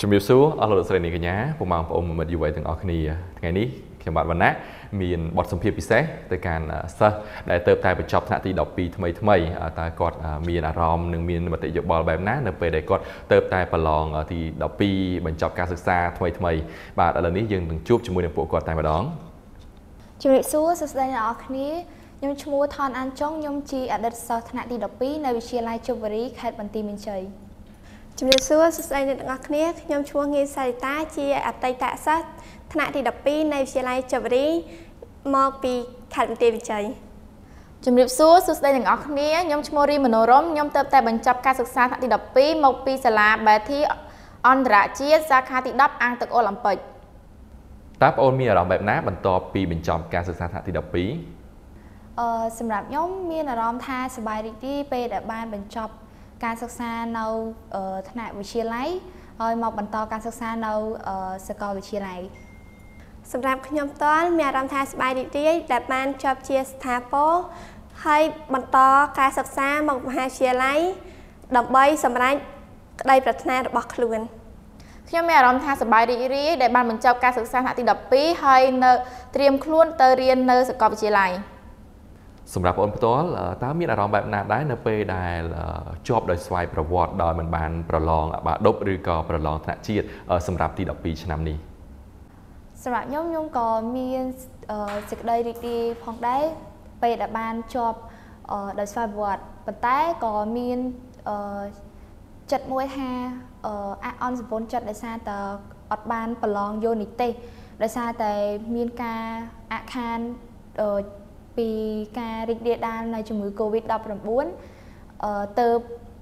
ជំរាបសួរអស់លោកស្រីនាងកញ្ញាពុកម៉ែបងប្អូនមិត្តយុវវ័យទាំងអស់គ្នាថ្ងៃនេះខ្ញុំបាទវណ្ណៈមានបទសម្ភាសន៍ពិសេសទៅកាន់សិស្សដែលទៅតែបញ្ចប់ថ្នាក់ទី12ថ្មីថ្មីតើគាត់មានអារម្មណ៍និងមានមតិយោបល់បែបណានៅពេលដែលគាត់ទៅតែប្រឡងទី12បញ្ចប់ការសិក្សាថ្មីថ្មីបាទឥឡូវនេះយើងនឹងជួបជាមួយនឹងពួកគាត់តែម្ដងជំរាបសួរសួស្តីអ្នកនរគ្នាខ្ញុំឈ្មោះថនអានចុងខ្ញុំជាអតីតសិស្សថ្នាក់ទី12នៅវិទ្យាល័យជបរីខេត្តបន្ទាយមានជ័យ ជំរាបសួរសួស្តីអ្នកទាំងអស់គ្នាខ្ញុំឈ្មោះងាយសារិតាជាអតីតសិស្សថ្នាក់ទី12នៃវិទ្យាល័យចវរីមកពីខេត្តបន្ទាយមានជ័យជំរាបសួរសួស្តីទាំងអស់គ្នាខ្ញុំឈ្មោះរីមនោរមខ្ញុំទៅតែបញ្ចប់ការសិក្សាថ្នាក់ទី12មកពីសាលា Betty អន្តរជាតិសាខាទី10អាងទឹកអូឡ িম্প ិកតើបងអូនមានអារម្មណ៍បែបណាបន្ទាប់ពីបញ្ចប់ការសិក្សាថ្នាក់ទី12អឺសម្រាប់ខ្ញុំមានអារម្មណ៍ថាសប្បាយរីករាយពេលដែលបានបញ្ចប់ ការសិក្សានៅថ្នាក់វិទ្យាល័យហើយមកបន្តការសិក្សានៅសាកលវិទ្យាល័យសម្រាប់ខ្ញុំផ្ទាល់មានអារម្មណ៍ថាសប្បាយរីករាយដែលបានជាប់ជាស្ថាពរហើយបន្តការសិក្សាមកមហាវិទ្យាល័យដើម្បីសម្រេចក្តីប្រាថ្នារបស់ខ្លួនខ្ញុំមានអារម្មណ៍ថាសប្បាយរីករាយដែលបានបញ្ចប់ការសិក្សាថ្នាក់ទី12ហើយនៅត្រៀមខ្លួនទៅរៀននៅសាកលវិទ្យាល័យ សម្រាប់បងផ្ទាល់តើមានអារម្មណ៍បែបណាដែរនៅពេលដែលជាប់ដោយស្វ័យប្រវត្តិដោយមិនបានប្រឡងបាដប់ឬក៏ប្រឡងថ្នាក់ជាតិសម្រាប់ទី12ឆ្នាំនេះសម្រាប់ខ្ញុំខ្ញុំក៏មានសេចក្តីរីករាយផងដែរពេលដែលបានជាប់ដោយស្វ័យប្រវត្តិប៉ុន្តែក៏មានចិត្តមួយថាអអន់សម្ពន្ធចិត្តដោយសារតែអត់បានប្រឡងយោនីទេសដោយសារតែមានការអខាន ពីការរីករាលដាលនៃជំងឺ Covid-19 អឺទៅ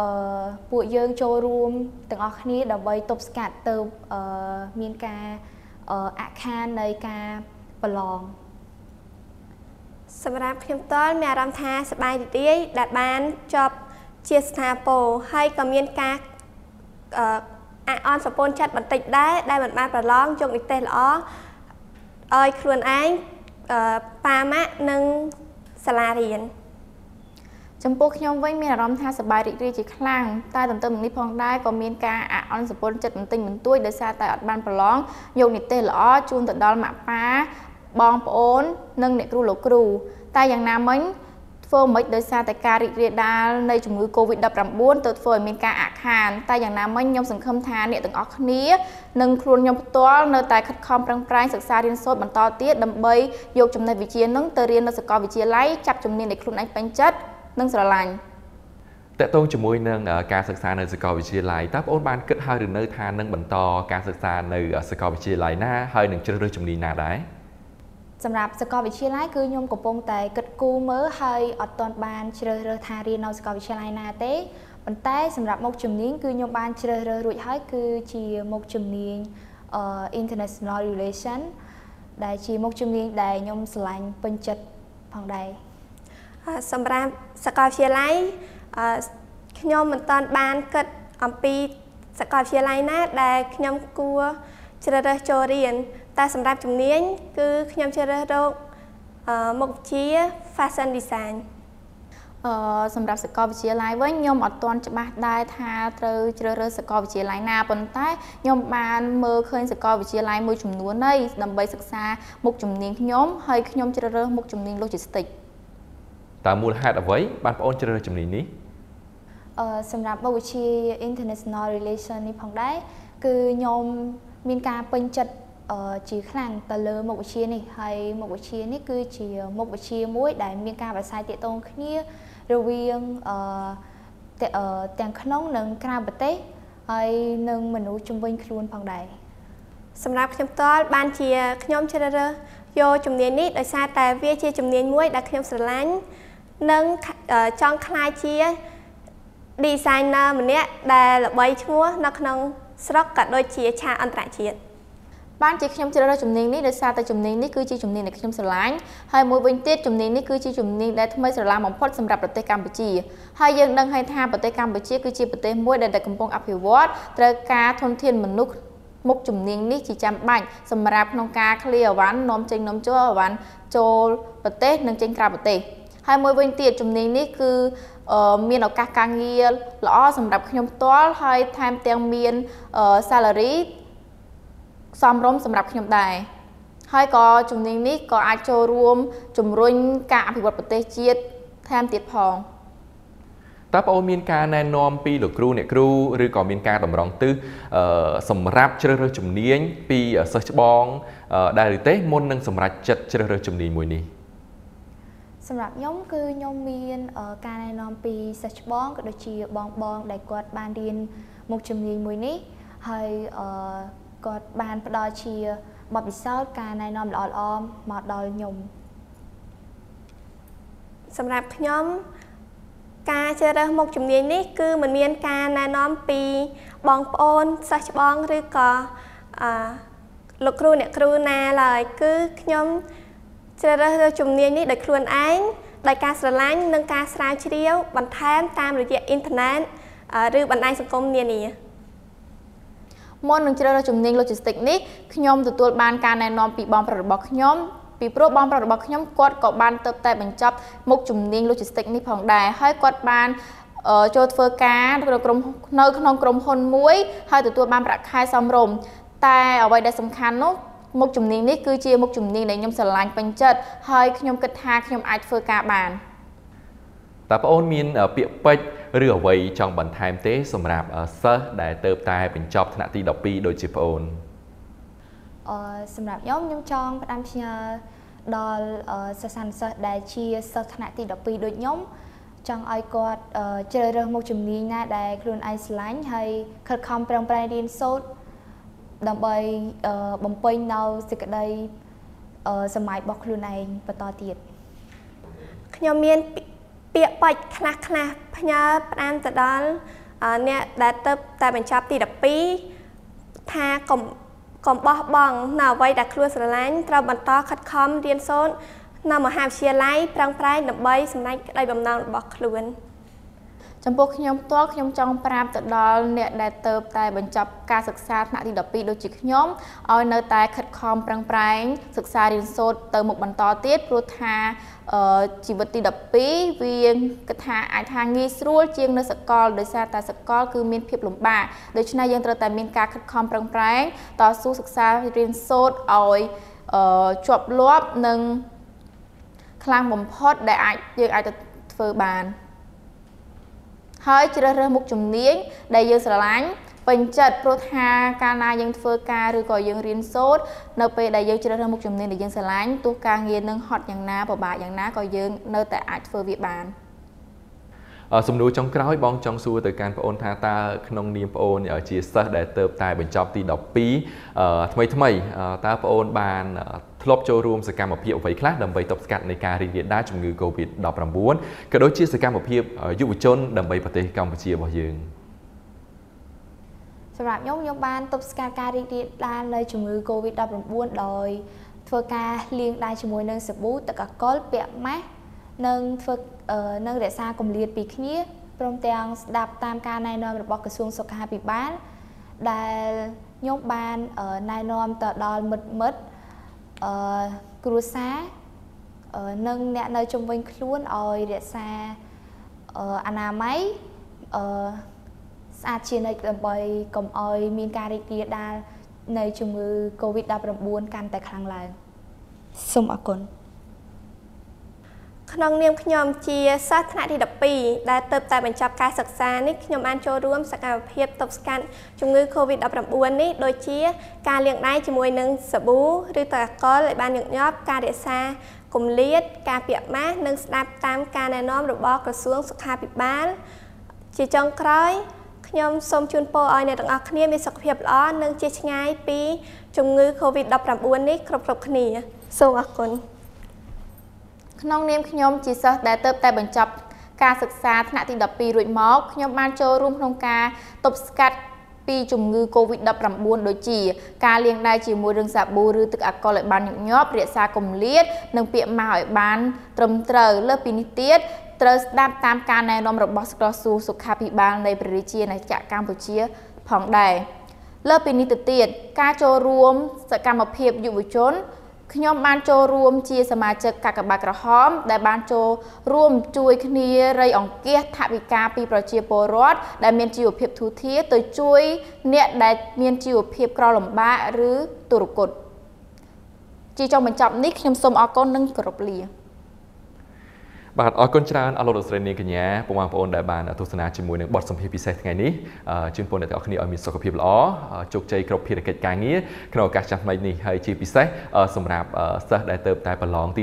អឺពួកយើងចូលរួមទាំងអស់គ្នាដើម្បីទប់ស្កាត់ទៅអឺមានការអខាននៃការប្រឡងសម្រាប់ខ្ញុំតលមានអារម្មណ៍ថាសប្បាយរីករាយដែលបានជាប់ជាស្ថាពរហើយក៏មានការអអអន់សពូនចិត្តបន្តិចដែរដែលមិនបានប្រឡងជោគនិទេសល្អឲ្យខ្លួនឯង ប៉ាម៉ាក់និងសាលារៀនចំពោះខ្ញុំវិញមានអារម្មណ៍ថាសប្បាយរីករាយជាខ្លាំងតែទន្ទឹមនឹងនេះផងដែរក៏មានការអាក់អន់សពុនចិត្តបន្តិចបន្តួចដោយសារតែអត់បានប្រឡងយកនិទេសល្អជូនទៅដល់ម៉ាក់ប៉ាបងប្អូន និងអ្នកគ្រូលោកគ្រូតែយ៉ាងណាមិញ ធ្វើមិនដោយសារតែការរីករាលដាលនៃជំងឺ Covid-19 ទៅធ្វើឲ្យមានការអាក់ខានតែយ៉ាងណាមិញខ្ញុំសង្ឃឹមថាអ្នកទាំងអស់គ្នានិងខ្លួនខ្ញុំផ្ទាល់នៅតែខិតខំប្រឹងប្រែងសិក្សារៀនសូត្របន្តទៀតដើម្បីយកចំណេះវិជ្ជានឹងទៅរៀននៅសាកលវិទ្យាល័យចាប់ជំនាញដែលខ្លួនឯងពេញចិត្តនិងស្រឡាញ់តកតងជាមួយនឹងការសិក្សានៅសាកលវិទ្យាល័យតើបងអូនបានគិតហើយឬនៅថានឹងបន្តការសិក្សានៅសាកលវិទ្យាល័យណាហើយនឹងជ្រើសរើសជំនាញណាដែរ សម្រាប់សាកលវិទ្យាល័យគឺខ្ញុំកំពុងតែគិតគូរមើលហើយអត់ទាន់បានជ្រើសរើសថារៀននៅសាកលវិទ្យាល័យណាទេប៉ុន្តែសម្រាប់មុខជំនាញគឺខ្ញុំបានជ្រើសរើសរួចហើយគឺជាមុខជំនាញ international relation ដែលជាមុខជំនាញដែលខ្ញុំស្រឡាញ់ពេញចិត្តផងដែរសម្រាប់សាកលវិទ្យាល័យខ្ញុំមិនតាន់បានគិតអំពីសាកលវិទ្យាល័យណាដែលខ្ញុំគួរជ្រើសរើសចូលរៀន តែសម្រាប់ជំនាញគឺខ្ញុំជ្រើសរើសរកមុខវិជ្ជា Fashion Design អឺសម្រាប់សាកលវិទ្យាល័យវិញខ្ញុំអត់ទាន់ច្បាស់ដែរថាត្រូវជ្រើសរើសសាកលវិទ្យាល័យណាប៉ុន្តែខ្ញុំបានមើលឃើញសាកលវិទ្យាល័យមួយចំនួនហើយដើម្បីសិក្សាមុខជំនាញខ្ញុំហើយខ្ញុំជ្រើសរើសមុខជំនាញ Logistics តើមូលហេតុអ្វីបានបងអូនជ្រើសរើសជំនាញនេះអឺសម្រាប់មុខវិជ្ជា International Relation នេះផងដែរគឺខ្ញុំមានការពេញចិត្ត ជាខ្លាំងទៅលើមុខវិជ្ជានេះហើយមុខវិជ្ជានេះគឺជាមុខវិជ្ជាមួយ ដែលមានការប្រស័យទាក់ទងគ្នារវាងអឺទាំងក្នុងនិងក្រៅប្រទេសហើយនឹងមនុស្សជំនាញខ្លួនផងដែរសម្រាប់ខ្ញុំផ្ទាល់បានជាខ្ញុំជ្រើសរើសយកជំនាញនេះដោយសារតែវាជាជំនាញមួយដែលខ្ញុំស្រឡាញ់និងចង់ក្លាយជា designer ម្នាក់ដែលល្បីឈ្មោះនៅក្នុងស្រុកក៏ដូចជាឆាកអន្តរជាតិ បានជាខ្ញុំជ្រើសរើសជំនាញនេះដោយសារតែជំនាញនេះគឺជាជំនាញដែលខ្ញុំស្រឡាញ់ហើយមួយវិញទៀតជំនាញនេះគឺជាជំនាញដែលថ្មីស្រឡាងបំផុតសម្រាប់ប្រទេសកម្ពុជាហើយយើងដឹងហើយថាប្រទេសកម្ពុជាគឺជាប្រទេសមួយដែលកំពុងអភិវឌ្ឍត្រូវការធនធានមនុស្សមុខជំនាញនេះជាចាំបាច់សម្រាប់ក្នុងការ clear អវ៉ាន់នាំចេញនាំចូលអវ៉ាន់ចូលប្រទេសនិងចេញក្រៅប្រទេសហើយមួយវិញទៀតជំនាញនេះគឺមានឱកាសការងារល្អសម្រាប់ខ្ញុំផ្ទាល់ហើយថែមទាំងមាន salary សមរម្យសម្រាប់ខ្ញុំដែរហើយក៏ជំនាញនេះក៏អាចចូលរួមជំរុញការអភិវឌ្ឍប្រទេសជាតិថែមទៀតផងតើបងអូនមានការណែនាំពីលោកគ្រូអ្នកគ្រូឬក៏មានការតម្រង់ទិសសម្រាប់ជ្រើសរើសជំនាញពីសិស្សច្បងដែរឬទេមុននឹងសម្រេចចិត្តជ្រើសរើសជំនាញមួយនេះសម្រាប់ខ្ញុំគឺខ្ញុំមានការណែនាំពីសិស្សច្បងក៏ដូចជាបងបងដែលគាត់បានរៀនមុខជំនាញមួយនេះហើយ គាត់បានផ្ដល់ជាបទពិសោធន៍ការណែនាំល្អៗមកដល់ខ្ញុំសម្រាប់ខ្ញុំការជ្រើសរើសមុខជំនាញនេះគឺมันមានការណែនាំពីបងប្អូនសិស្សច្បងឬក៏អឺលោកគ្រូអ្នកគ្រូណាឡើយគឺខ្ញុំជ្រើសរើសជំនាញនេះដោយខ្លួនឯងដោយការស្រឡាញ់និងការស្រាវជ្រាវបន្ថែមតាមរយៈអ៊ីនធឺណិតឬបណ្ដាញសង្គមនានា មុននឹងជ្រើសរើសជំនាញ logistics នេះខ្ញុំទទួលបានការណែនាំពីបងប្រុសរបស់ខ្ញុំពីព្រោះបងប្រុសរបស់ខ្ញុំគាត់ក៏បានទៅតែបញ្ចប់មុខជំនាញ logistics នេះផងដែរហើយគាត់បានចូលធ្វើការនៅក្រុមនៅក្នុងក្រុមហ៊ុនមួយហើយទទួលបានប្រាក់ខែសមរម្យតែអ្វីដែលសំខាន់នោះមុខជំនាញនេះគឺជាមុខជំនាញដែលខ្ញុំស្រឡាញ់ពេញចិត្តហើយខ្ញុំគិតថាខ្ញុំអាចធ្វើការបាន តើបងអូនមានពាក្យពេចន៍ឬអ្វីចង់បន្ថែមទេសម្រាប់សិស្សដែលទៅតែបញ្ចប់ថ្នាក់ទី12ដូចជាបងអូនអឺសម្រាប់ខ្ញុំខ្ញុំចង់ផ្ដាំផ្ញើដល់សិស្សនិស្សិតដែលជាសិស្សថ្នាក់ទី12ដូចខ្ញុំចង់ឲ្យគាត់ជ្រើសរើសមុខជំនាញណាដែលខ្លួនឯងស្រឡាញ់ហើយខិតខំប្រឹងប្រែងរៀនសូត្រដើម្បីបំពេញនៅសេចក្តីសម័យរបស់ខ្លួនឯងបន្តទៀតខ្ញុំមាន ពាក្យបាច់ខ្លះខ្លះផ្ញើផ្ដាំទៅដល់អ្នកដែលទៅតែបញ្ចប់ទី12ថាកុំកុំបោះបង់នៅអ្វីដែលខ្លួនស្រឡាញ់ត្រូវបន្តខិតខំរៀនសូត្រនៅមហាវិទ្យាល័យប្រឹងប្រែងដើម្បីសម្រេចក្តីបំណងរបស់ខ្លួន។ ចំពោះខ្ញុំផ្ទាល់ខ្ញុំចង់ប្រាប់ទៅដល់អ្នកដែលទៅតែបញ្ចប់ការសិក្សាថ្នាក់ទី12ដូចជាខ្ញុំឲ្យនៅតែខិតខំប្រឹងប្រែងសិក្សារៀនសូត្រទៅមុខបន្តទៀតព្រោះថាជីវិតទី12វាគិតថាអាចថាងាយស្រួលជាងនៅសកលដោយសារតែសកលគឺមានភាពលំបាកដូច្នេះយើងត្រូវតែមានការខិតខំប្រឹងប្រែងតស៊ូសិក្សារៀនសូត្រឲ្យជាប់លាប់និងខ្លាំងបំផុតដែលអាចយើងអាចទៅធ្វើបាន ហើយជ្រើសរើសមុខជំនាញដែលយើងស្រឡាញ់ពេញចិត្តព្រោះថាកាលណាយើងធ្វើការឬក៏យើងរៀនសូត្រនៅពេលដែលយើងជ្រើសរើសមុខជំនាញដែលយើងស្រឡាញ់ទោះការងារនឹងហត់យ៉ាងណាពិបាកយ៉ាងណាក៏យើងនៅតែអាចធ្វើវាបាន។ សំណួរចុងក្រោយបងចង់សួរទៅកាន់បងអូនថាតើក្នុងនាមបងអូនជាសិស្សដែលទៅតែបញ្ចប់ទី12ថ្មីថ្មីតើបងអូនបានធ្លាប់ចូលរួមសកម្មភាពអ្វីខ្លះដើម្បីទប់ស្កាត់នៃការរីករាលដាលជំងឺ Covid-19 ក៏ដូចជាសកម្មភាពយុវជនដើម្បីប្រទេសកម្ពុជារបស់យើងសម្រាប់ខ្ញុំខ្ញុំបានទប់ស្កាត់ការរីករាលដាលនៃជំងឺ Covid-19 ដោយធ្វើការលាងដៃជាមួយនឹងសាប៊ូទឹកអាល់កុលពាក់ម៉ាស់ និងធ្វើនិងរក្សាគម្លាតពីគ្នាព្រមទាំងស្ដាប់តាមការណែនាំរបស់ក្រសួងសុខាភិបាលដែលខ្ញុំបានណែនាំទៅដល់មិត្តមិត្តអឺគ្រួសារនិងអ្នកនៅជុំវិញខ្លួនឲ្យរក្សាអនាម័យអឺស្អាតជានិច្ចដើម្បីកុំឲ្យមានការរីករាលដាលនៃជំងឺ Covid-19 កាន់តែខ្លាំងឡើងសូមអរគុណ ក្នុងនាមខ្ញុំជាសិស្សថ្នាក់ទី12ដែលទៅតែបញ្ចប់ការសិក្សានេះខ្ញុំបានចូលរួមសកម្មភាពទប់ស្កាត់ជំងឺ Covid-19 នេះដូចជា ការលាងដៃជាមួយនឹងសាប៊ូឬទឹកអាល់កុលឲ្យបានញឹកញាប់ការរក្សាគម្លាតការពាក់ម៉ាស់និងស្ដាប់តាមការណែនាំរបស់ក្រសួងសុខាភិបាល ជាចុងក្រោយខ្ញុំសូមជូនពរឲ្យអ្នកទាំងអស់គ្នាមានសុខភាពល្អនិងជៀសឆ្ងាយពីជំងឺ Covid-19 នេះគ្រប់គ្រប់គ្នាសូមអរគុណ ក្នុងនាមខ្ញុំជាសិស្សដែលទៅតែបញ្ចប់ការសិក្សាថ្នាក់ទី12រួចមកខ្ញុំបានចូលរួមក្នុងការទប់ស្កាត់ពីជំងឺ Covid-19 ដូចជា ការលាងដៃជាមួយរឿងសាប៊ូឬទឹកអាល់កុលឲ្យបានញឹកញាប់រក្សាគម្លាត និងពាក់ម៉ាស់ឲ្យបាន ត្រឹមត្រូវលើសពីនេះទៀតត្រូវស្ដាប់តាមការណែនាំរបស់ក្រសួងសុខាភិបាលនៃព្រះរាជាណាចក្រកម្ពុជា ផងដែរលើពីនេះទៅទៀតការចូលរួមសកម្មភាពយុវជន ខ្ញុំបានចូលរួមជាសមាជិកកាកបាទក្រហម ដែលបានចូលរួមជួយគ្នារៃអង្គាសថវិកាពីប្រជាពលរដ្ឋដែលមានជីវភាពធូរធារទៅជួយអ្នកដែលមានជីវភាពក្រលំបាកឬទុរគតជាចុងបញ្ចប់នេះខ្ញុំសូមអរគុណនិងគោរពលា បាទអរគុណច្រើនអរលោកលោកស្រីនាងកញ្ញាពុកម៉ែបងប្អូនដែលបានទស្សនាជាមួយនឹងបទសម្ភាសន៍ពិសេសថ្ងៃនេះជូនពរអ្នកទាំងអស់គ្នាឲ្យមានសុខភាពល្អជោគជ័យគ្រប់ភារកិច្ចការងារក្នុងឱកាសឆ្នាំថ្មីនេះហើយជាពិសេសសម្រាប់សិស្សដែលទៅតែប្រឡងទី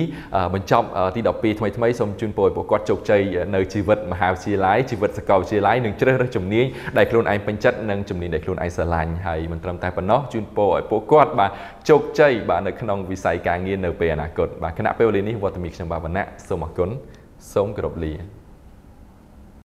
12បញ្ចប់ទី12ថ្មីថ្មីសូមជូនពរឲ្យពួកគាត់ជោគជ័យនៅជីវិតមហាវិទ្យាល័យជីវិតសាកលវិទ្យាល័យនិងជ្រើសរើសជំនាញដែលខ្លួនឯងពេញចិត្តនិងជំនាញដែលខ្លួនឯងស្រឡាញ់ហើយមិនត្រឹមតែប៉ុណ្ណោះជូនពរឲ្យពួកគាត់បាទជោគជ័យបាទនៅក្នុងវិស័យការងារនៅពេលអនាគតបាទគណៈពេលវេលានេះវត្តមានខ្ញុំបាទវណ្ណៈសូមអរគុណសូមគោរពលា